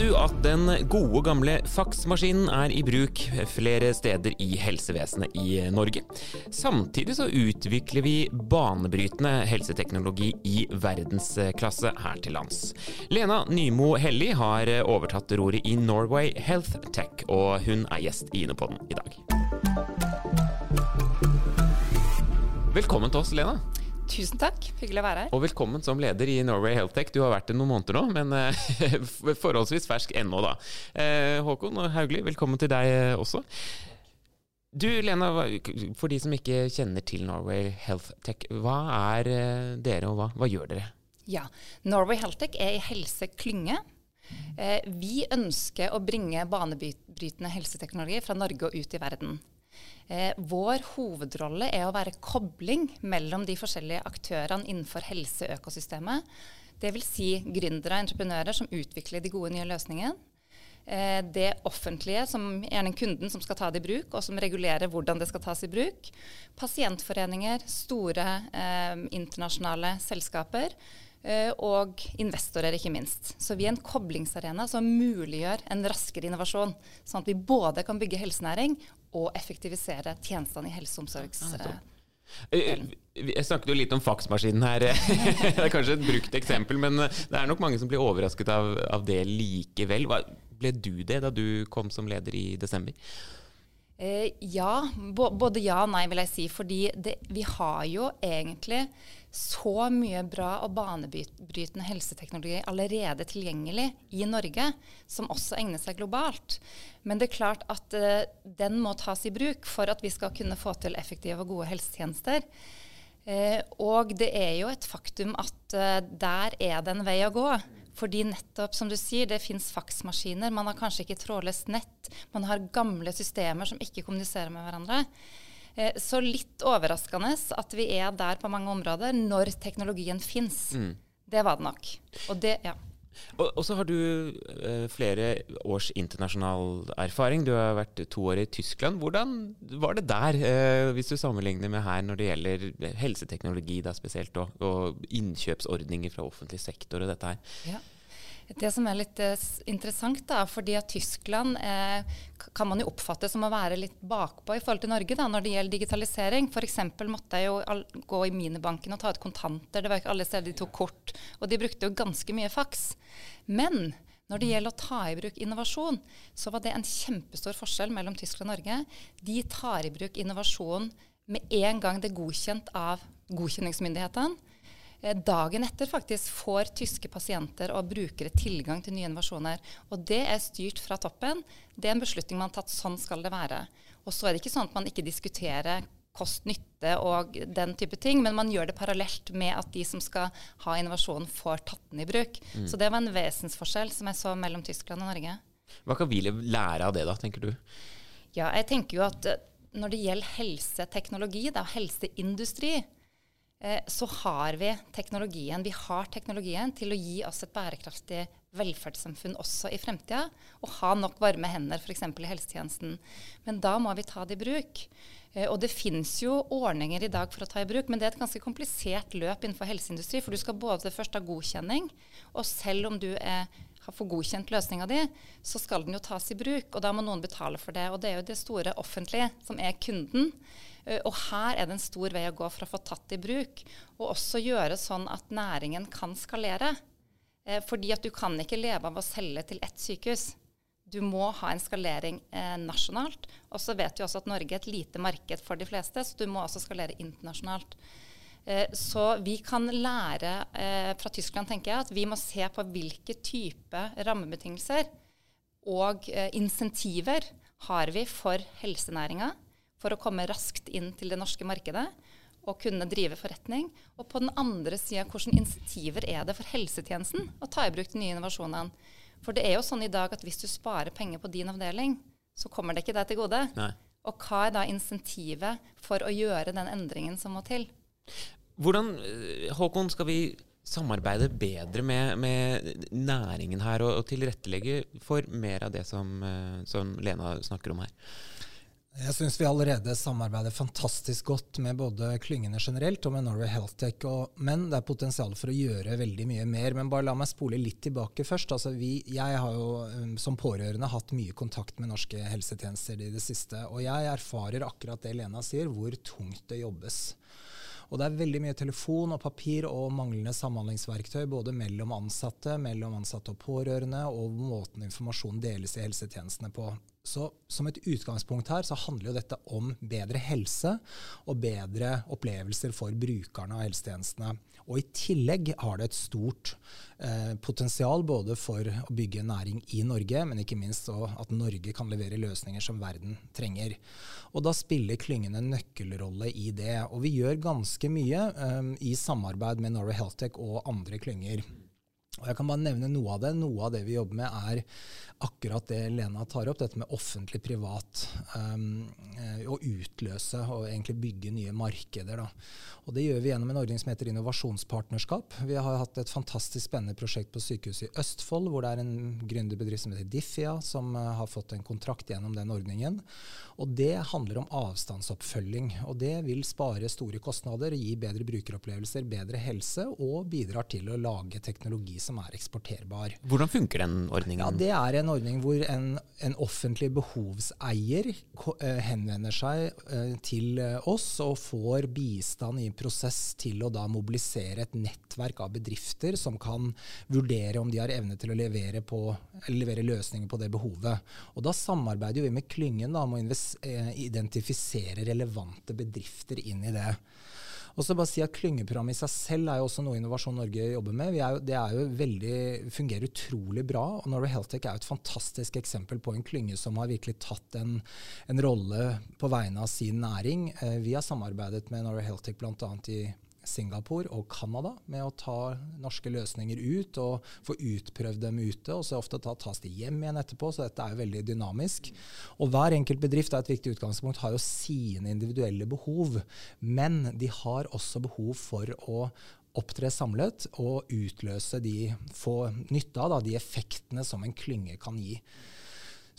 Visste du at den gode gamle faksmaskinen er i bruk flere steder i helsevesenet i Norge? Samtidig så utvikler vi banebrytende helseteknologi i verdensklasse her til lands. Lena Nymo Helli har overtatt roret i Norway Health Tech, og hun er gjest i Inopodden i dag. Velkommen til oss, Lena. Tusen takk, hyggelig å være her. Og velkommen som leder i Norway Healthtech. Du har vært det noen måneder nå, men eh, forholdsvis fersk ennå, da. Håkon og Haugli, velkommen til deg eh, også. Du Lena, for de som ikke kjenner til Norway Healthtech, hva er dere og hva, hva gjør dere? Ja, Norway Healthtech er i helseklynge. Vi ønsker å bringe banebrytende helseteknologi fra Norge og ut i verden. Eh, vår hovedrolle er å være kobling mellom de forskjellige aktørene innenfor helseøkosystemet. Dvs. Si gründere og entreprenører som utvikler de gode nye løsningene. Eh, det offentlige, som gjerne kunden som skal ta det i bruk, og som regulerer hvordan det skal tas i bruk. Pasientforeninger, store eh, internasjonale selskaper. Eh, og investorer, ikke minst. Så vi er en koblingsarena som muliggjør en raskere innovasjon. Sånn at vi både kan bygge helsenæring og effektivisere tjenestene i helse- og omsorgs... Eh, jeg snakket jo litt om faksmaskinen her. det er kanskje et brukt eksempel, men det er nok mange som blir overrasket av, av det likevel. Hva, ble du det da du kom som leder i desember? Eh, ja, både ja og nei, vil jeg si. Fordi det, vi har jo egentlig så mye bra og banebrytende helseteknologi allerede tilgjengelig i Norge, som også egner seg globalt. Men det er klart at uh, den må tas i bruk for at vi skal kunne få til effektive og gode helsetjenester. Uh, og det er jo et faktum at uh, der er det en vei å gå. Fordi nettopp, som du sier, det fins faksmaskiner. Man har kanskje ikke trådløst nett. Man har gamle systemer som ikke kommuniserer med hverandre. Eh, så litt overraskende at vi er der på mange områder når teknologien fins. Mm. Det var det nok. Og det, ja. Og, og, så har du eh, flere års internasjonal erfaring. Du har vært to år i Tyskland. Hvordan var det der, eh, hvis du sammenligner med her når det gjelder helseteknologi da spesielt, og, og innkjøpsordninger fra offentlig sektor og dette her? Ja. Det som er litt uh, interessant, da, fordi at Tyskland eh, kan man jo oppfatte som å være litt bakpå i forhold til Norge da, når det gjelder digitalisering. F.eks. måtte jeg jo gå i minibanken og ta ut kontanter. Det var ikke alle steder de tok kort. Og de brukte jo ganske mye faks. Men når det gjelder å ta i bruk innovasjon, så var det en kjempestor forskjell mellom Tyskland og Norge. De tar i bruk innovasjon med en gang det er godkjent av godkjenningsmyndighetene. Eh, dagen etter faktisk får tyske pasienter og brukere tilgang til nye innovasjoner. Og det er styrt fra toppen. Det er en beslutning man har tatt. Sånn skal det være. Og så er det ikke sånn at man ikke diskuterer kost-nytte og den type ting, men man gjør det parallelt med at de som skal ha innovasjonen, får tatt den i bruk. Mm. Så det var en vesensforskjell som jeg så mellom Tyskland og Norge. Hva kan vi lære av det, da, tenker du? Ja, jeg tenker jo at eh, når det gjelder helseteknologi, da, helseindustri, så har vi teknologien. Vi har teknologien til å gi oss et bærekraftig velferdssamfunn også i fremtida. Og ha nok varme hender f.eks. i helsetjenesten. Men da må vi ta det i bruk. Eh, og det finnes jo ordninger i dag for å ta i bruk, men det er et ganske komplisert løp innenfor helseindustri. For du skal både først ha godkjenning, og selv om du er har fått godkjent løsninga di, så skal den jo tas i bruk. Og da må noen betale for det. Og det er jo det store offentlige som er kunden. Eh, og her er det en stor vei å gå for å få tatt i bruk. Og også gjøre sånn at næringen kan skalere. Eh, fordi at du kan ikke leve av å selge til ett sykehus. Du må ha en skalering eh, nasjonalt. Og så vet vi også at Norge er et lite marked for de fleste, så du må også skalere internasjonalt. Eh, så vi kan lære eh, fra Tyskland tenker jeg, at vi må se på hvilke type rammebetingelser og eh, insentiver har vi for helsenæringa for å komme raskt inn til det norske markedet og kunne drive forretning. Og på den andre sida, hvilke insentiver er det for helsetjenesten å ta i bruk de nye innovasjonene? For det er jo sånn i dag at hvis du sparer penger på din avdeling, så kommer det ikke deg til gode. Nei. Og hva er da insentivet for å gjøre den endringen som må til? Hvordan, eh, Håkon, skal vi samarbeide bedre med, med næringen her, og, og, tilrettelegge for mer av det som, eh, som Lena snakker om her? Jeg syns vi allerede samarbeider fantastisk godt med både klyngene generelt og med Norway Healthtech. Men det er potensial for å gjøre veldig mye mer. Men bare la meg spole litt tilbake først. Altså vi, jeg har jo um, som pårørende hatt mye kontakt med norske helsetjenester i det siste. Og jeg erfarer akkurat det Lena sier, hvor tungt det jobbes. Og det er veldig mye telefon og papir og manglende samhandlingsverktøy både mellom ansatte, mellom ansatte og pårørende, og måten informasjon deles i helsetjenestene på. Så som et utgangspunkt her så handler jo dette om bedre helse og bedre opplevelser for brukerne av helsetjenestene. Og i tillegg har det et stort eh, potensial både for å bygge næring i Norge, men ikke minst at Norge kan levere løsninger som verden trenger. Og da spiller klyngene en nøkkelrolle i det. Og vi gjør ganske mye eh, i samarbeid med Norway Healthtech og andre klynger. Og jeg kan bare nevne noe av det. Noe av det vi jobber med, er akkurat det Lena tar opp, dette med offentlig-privat. Um, å utløse og egentlig bygge nye markeder. Da. Og Det gjør vi gjennom en ordning som heter innovasjonspartnerskap. Vi har hatt et fantastisk spennende prosjekt på sykehuset i Østfold, hvor det er en gründerbedrift som heter Diffia, som uh, har fått en kontrakt gjennom den ordningen. Og Det handler om avstandsoppfølging. og Det vil spare store kostnader, gi bedre brukeropplevelser, bedre helse, og bidrar til å lage teknologi som er eksporterbar. Hvordan funker den ordningen? Ja, Det er en ordning hvor en, en offentlig behovseier eh, henvender seg eh, til eh, oss og får bistand i prosess til å da mobilisere et nettverk av bedrifter som kan vurdere om de har evne til å levere, på, levere løsninger på det behovet. Og Da samarbeider vi med klyngen da, om å identifisere relevante bedrifter inn i det. Og så bare si at Klyngeprogrammet i seg selv er jo også noe Innovasjon Norge jobber med. Er jo, det er jo veldig, fungerer utrolig bra. og Norway Healthtech er jo et fantastisk eksempel på en klynge som har virkelig tatt en, en rolle på vegne av sin næring. Eh, vi har samarbeidet med Norway Healthtech bl.a. i Singapore og Canada med å ta norske løsninger ut og få utprøvd dem ute. og så ofte ta, tas de hjem igjen etterpå, så dette er jo veldig dynamisk. Og Hver enkelt bedrift er et viktig utgangspunkt, har jo sine individuelle behov. Men de har også behov for å opptre samlet og utløse de, få nytte av da, de effektene som en klynge kan gi.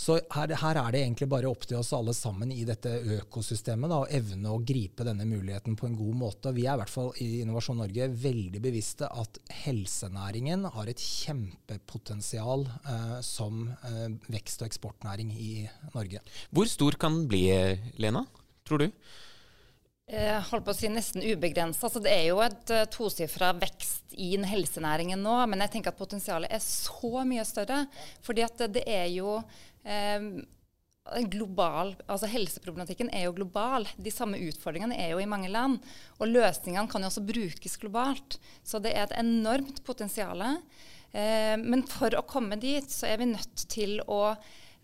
Så her, her, er det egentlig bare opp til oss alle sammen i dette økosystemet å evne å gripe denne muligheten på en god måte. Vi er i hvert fall i Innovasjon Norge veldig bevisste at helsenæringen har et kjempepotensial eh, som eh, vekst- og eksportnæring i Norge. Hvor stor kan den bli, Lena, tror du? Jeg holdt på å si nesten ubegrensa. Altså, det er jo et uh, tosifra vekst i helsenæringen nå, men jeg tenker at potensialet er så mye større. fordi at det er jo global, altså Helseproblematikken er jo global. De samme utfordringene er jo i mange land. Og løsningene kan jo også brukes globalt. Så det er et enormt potensial. Eh, men for å komme dit, så er vi nødt til å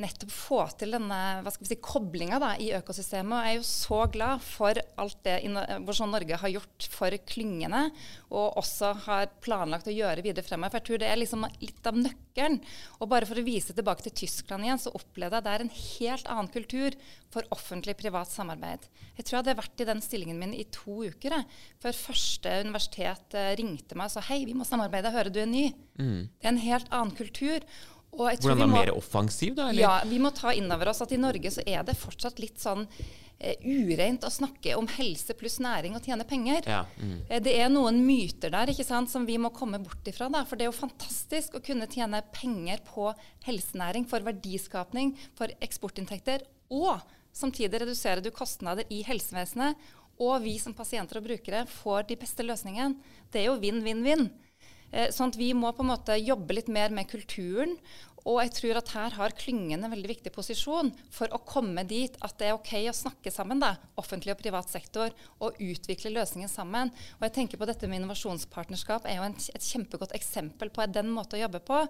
nettopp få til denne hva si, koblinga i økosystemet. Og jeg er jo så glad for alt det Innovasjon Norge har gjort for klyngene, og også har planlagt å gjøre videre fremover. For jeg tror det er liksom litt av nøkkelen. Og bare for å vise tilbake til Tyskland igjen, så opplevde jeg der en helt annen kultur for offentlig-privat samarbeid. Jeg tror jeg hadde vært i den stillingen min i to uker jeg, før første universitet eh, ringte meg og sa hei, vi må samarbeide, hører du er ny? Mm. Det er en helt annen kultur. Hvordan da? Mer offensiv, da? Eller? Ja, vi må ta inn over oss at i Norge så er det fortsatt litt sånn eh, ureint å snakke om helse pluss næring og tjene penger. Ja, mm. eh, det er noen myter der ikke sant, som vi må komme bort ifra. Da, for det er jo fantastisk å kunne tjene penger på helsenæring for verdiskapning, for eksportinntekter, og samtidig reduserer du kostnader i helsevesenet. Og vi som pasienter og brukere får de beste løsningene. Det er jo vinn-vinn-vinn. Eh, sånn at vi må på en måte jobbe litt mer med kulturen og jeg tror at her har klyngen en veldig viktig posisjon for å komme dit at det er OK å snakke sammen, da, offentlig og privat sektor, og utvikle løsningen sammen. Og jeg tenker på dette med innovasjonspartnerskap er jo en, et kjempegodt eksempel på den måten å jobbe på.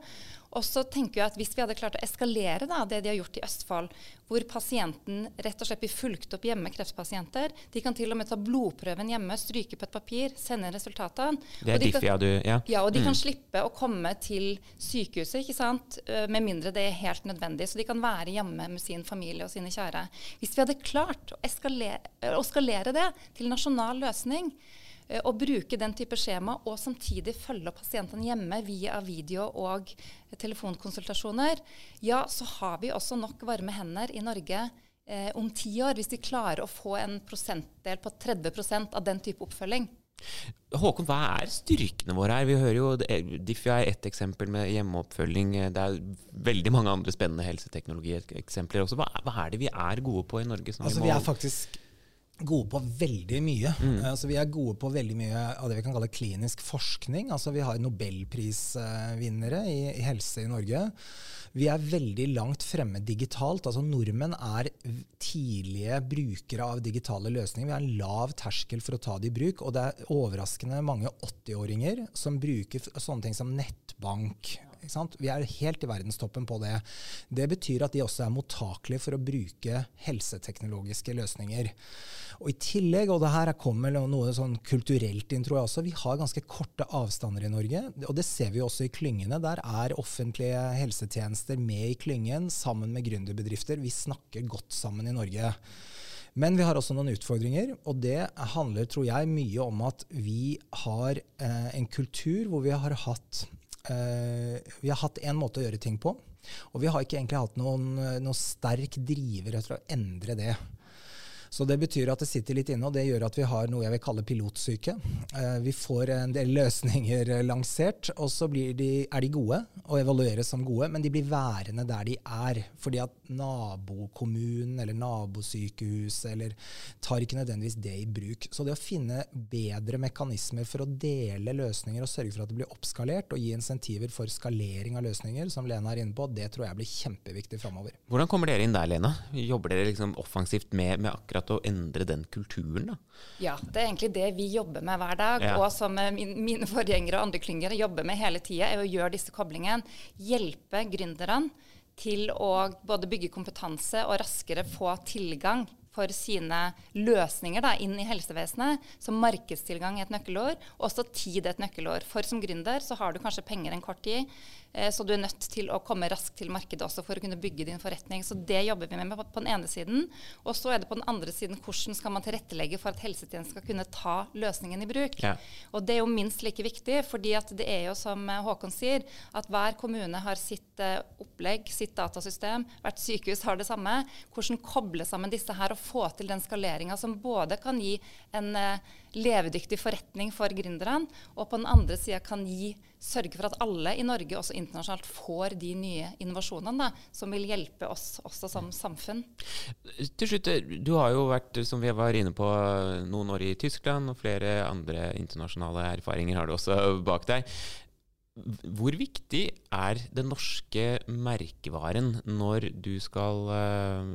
Og så tenker jeg at Hvis vi hadde klart å eskalere da, det de har gjort i Østfold, hvor pasienten rett og slett blir fulgt opp hjemme, kreftpasienter De kan til og med ta blodprøven hjemme, stryke på et papir, sende resultatene. Det er Diffia du Ja. ja, og de mm. kan slippe å komme til sykehuset, ikke sant med mindre det er helt nødvendig. Så de kan være hjemme med sin familie og sine kjære. Hvis vi hadde klart å eskalere, å skalere det til nasjonal løsning, å bruke den type skjema og samtidig følge opp pasientene hjemme via video og telefonkonsultasjoner, ja, så har vi også nok varme hender i Norge eh, om ti år, hvis vi klarer å få en prosentdel på 30% av den type oppfølging. Håkon, hva er styrkene våre her? Vi hører jo Diffi er ett eksempel med hjemmeoppfølging. Det er veldig mange andre spennende helseteknologieksempler også. Hva, hva er det vi er gode på i Norge? altså, vi, vi er faktisk gode på veldig mye. Mm. Altså, vi er gode på veldig mye av det vi kan kalle klinisk forskning. Altså, vi har nobelprisvinnere i, i, helse i Norge. Vi er veldig langt fremme digitalt. Altså, nordmenn er tidlige brukere av digitale løsninger. Vi har en lav terskel for å ta det i bruk. Og det er overraskende mange 80-åringer som bruker sånne ting som nettbank vi er helt i verdenstoppen på det. Det betyr at de også er mottakelige for å bruke helseteknologiske løsninger. Og I tillegg, og det her kommer noe sånn kulturelt inn, tror jeg også, vi har ganske korte avstander i Norge. Og det ser vi også i klyngene. Der er offentlige helsetjenester med i klyngen sammen med gründerbedrifter. Vi snakker godt sammen i Norge. Men vi har også noen utfordringer, og det handler, tror jeg, mye om at vi har eh, en kultur hvor vi har hatt vi har hatt én måte å gjøre ting på, og vi har ikke egentlig hatt noen, noen sterk driver etter å endre det. Så det betyr at det sitter litt inne, og det gjør at vi har noe jeg vil kalle pilotsyke. Eh, vi får en del løsninger lansert, og så de, er de gode og evalueres som gode, men de blir værende der de er. Fordi at nabokommunen eller nabosykehuset eller tar ikke nødvendigvis det i bruk. Så det å finne bedre mekanismer for å dele løsninger og sørge for at det blir oppskalert, og gi insentiver for skalering av løsninger, som Lena er inne på, det tror jeg blir kjempeviktig framover. Hvordan kommer dere inn der, Lena? Jobber dere liksom offensivt med, med akkurat til å endre den kulturen? da? Ja, det er egentlig det vi jobber med hver dag. Ja. Og som min, mine forgjengere og andre klynger jobber med hele tida, er å gjøre disse koblingene. Hjelpe gründerne til å både bygge kompetanse og raskere få tilgang for sine løsninger da, inn i helsevesenet. Så markedstilgang er et nøkkelår. Også tid er et nøkkelår. For som gründer så har du kanskje penger en kort tid. Eh, så du er nødt til å komme raskt til markedet også for å kunne bygge din forretning. Så det jobber vi med på den ene siden. Og så er det på den andre siden hvordan skal man tilrettelegge for at helsetjenesten skal kunne ta løsningen i bruk. Ja. Og det er jo minst like viktig, fordi at det er jo som eh, Håkon sier, at hver kommune har sitt eh, opplegg, sitt datasystem. Hvert sykehus har det samme. Hvordan koble sammen disse her og få til den skaleringa som både kan gi en levedyktig forretning for gründerne, og på den andre sida kan gi, sørge for at alle i Norge, også internasjonalt, får de nye innovasjonene da, som vil hjelpe oss også som samfunn. Til slutt, du har jo vært, som vi var inne på, noen år i Tyskland, og flere andre internasjonale erfaringer har du også bak deg. Hvor viktig er den norske merkevaren når du skal uh,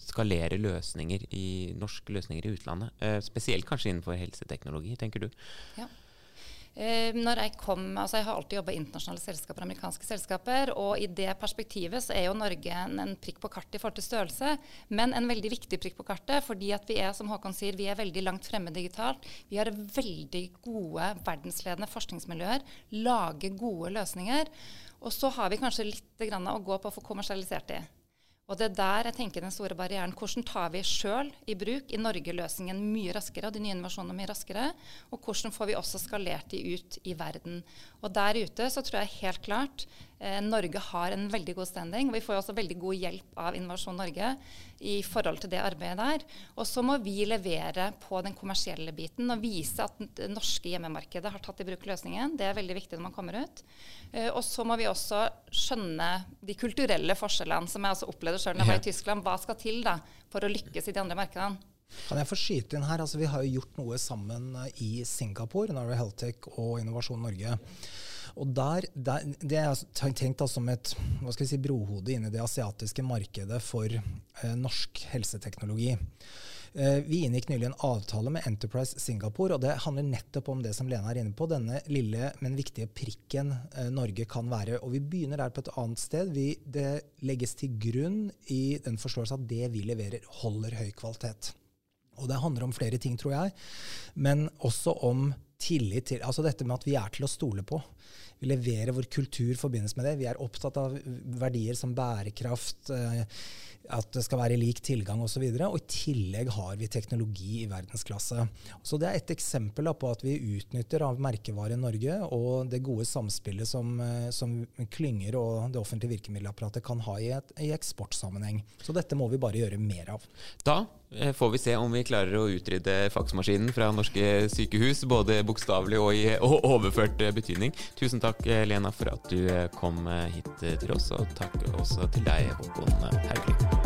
skalere løsninger i, norske løsninger i utlandet? Uh, spesielt kanskje innenfor helseteknologi, tenker du? Ja. Eh, når Jeg kom, altså jeg har alltid jobba i internasjonale selskaper, amerikanske selskaper. og I det perspektivet så er jo Norge en, prikk på kartet i forhold til størrelse. Men en veldig viktig prikk på kartet, fordi at vi er som Håkon sier, vi er veldig langt fremme digitalt. Vi har veldig gode verdensledende forskningsmiljøer. Lager gode løsninger. Og så har vi kanskje litt å gå på å få kommersialisert det. Og det er der jeg tenker den store barrieren. Hvordan tar vi sjøl i bruk i Norge løsningen mye raskere, og de nye innovasjonene mye raskere? Og hvordan får vi også skalert de ut i verden? Og der ute så tror jeg helt klart Norge har en veldig god standing. og Vi får også veldig god hjelp av Innovasjon Norge i forhold til det arbeidet der. Og så må vi levere på den kommersielle biten og vise at det norske hjemmemarkedet har tatt i bruk løsningen. Det er veldig viktig når man kommer ut. Eh, og så må vi også skjønne de kulturelle forskjellene, som jeg også opplevde sjøl da jeg var i Tyskland. Hva skal til da for å lykkes i de andre markedene? Kan jeg få skyte inn her? Altså, vi har jo gjort noe sammen i Singapore, Norway Heltech og Innovasjon Norge. Og der, der, Det er tenkt som et hva skal si, brohode inn i det asiatiske markedet for eh, norsk helseteknologi. Eh, vi inngikk nylig en avtale med Enterprise Singapore, og det handler nettopp om det som Lena er inne på, denne lille, men viktige prikken eh, Norge kan være. Og vi begynner der på et annet sted. Vi, det legges til grunn i den forståelse at det vi leverer, holder høy kvalitet. Og det handler om flere ting, tror jeg, men også om tillit til Altså dette med at vi er til å stole på. Vi leverer vår kultur forbindes med det. Vi er opptatt av verdier som bærekraft, eh, at det skal være lik tilgang osv. Og, så og i tillegg har vi teknologi i verdensklasse. Så Det er et eksempel på at vi utnytter av merkevare Norge og det gode samspillet som, eh, som klynger og det offentlige virkemiddelapparatet kan ha i, et, i eksportsammenheng. Så dette må vi bare gjøre mer av. Da eh, får vi se om vi klarer å utrydde faksmaskinen fra norske sykehus, både bokstavelig og i overført betydning. Tusen takk, Lena, for at du kom hit til oss, og takk også til deg, Håkon Haugli.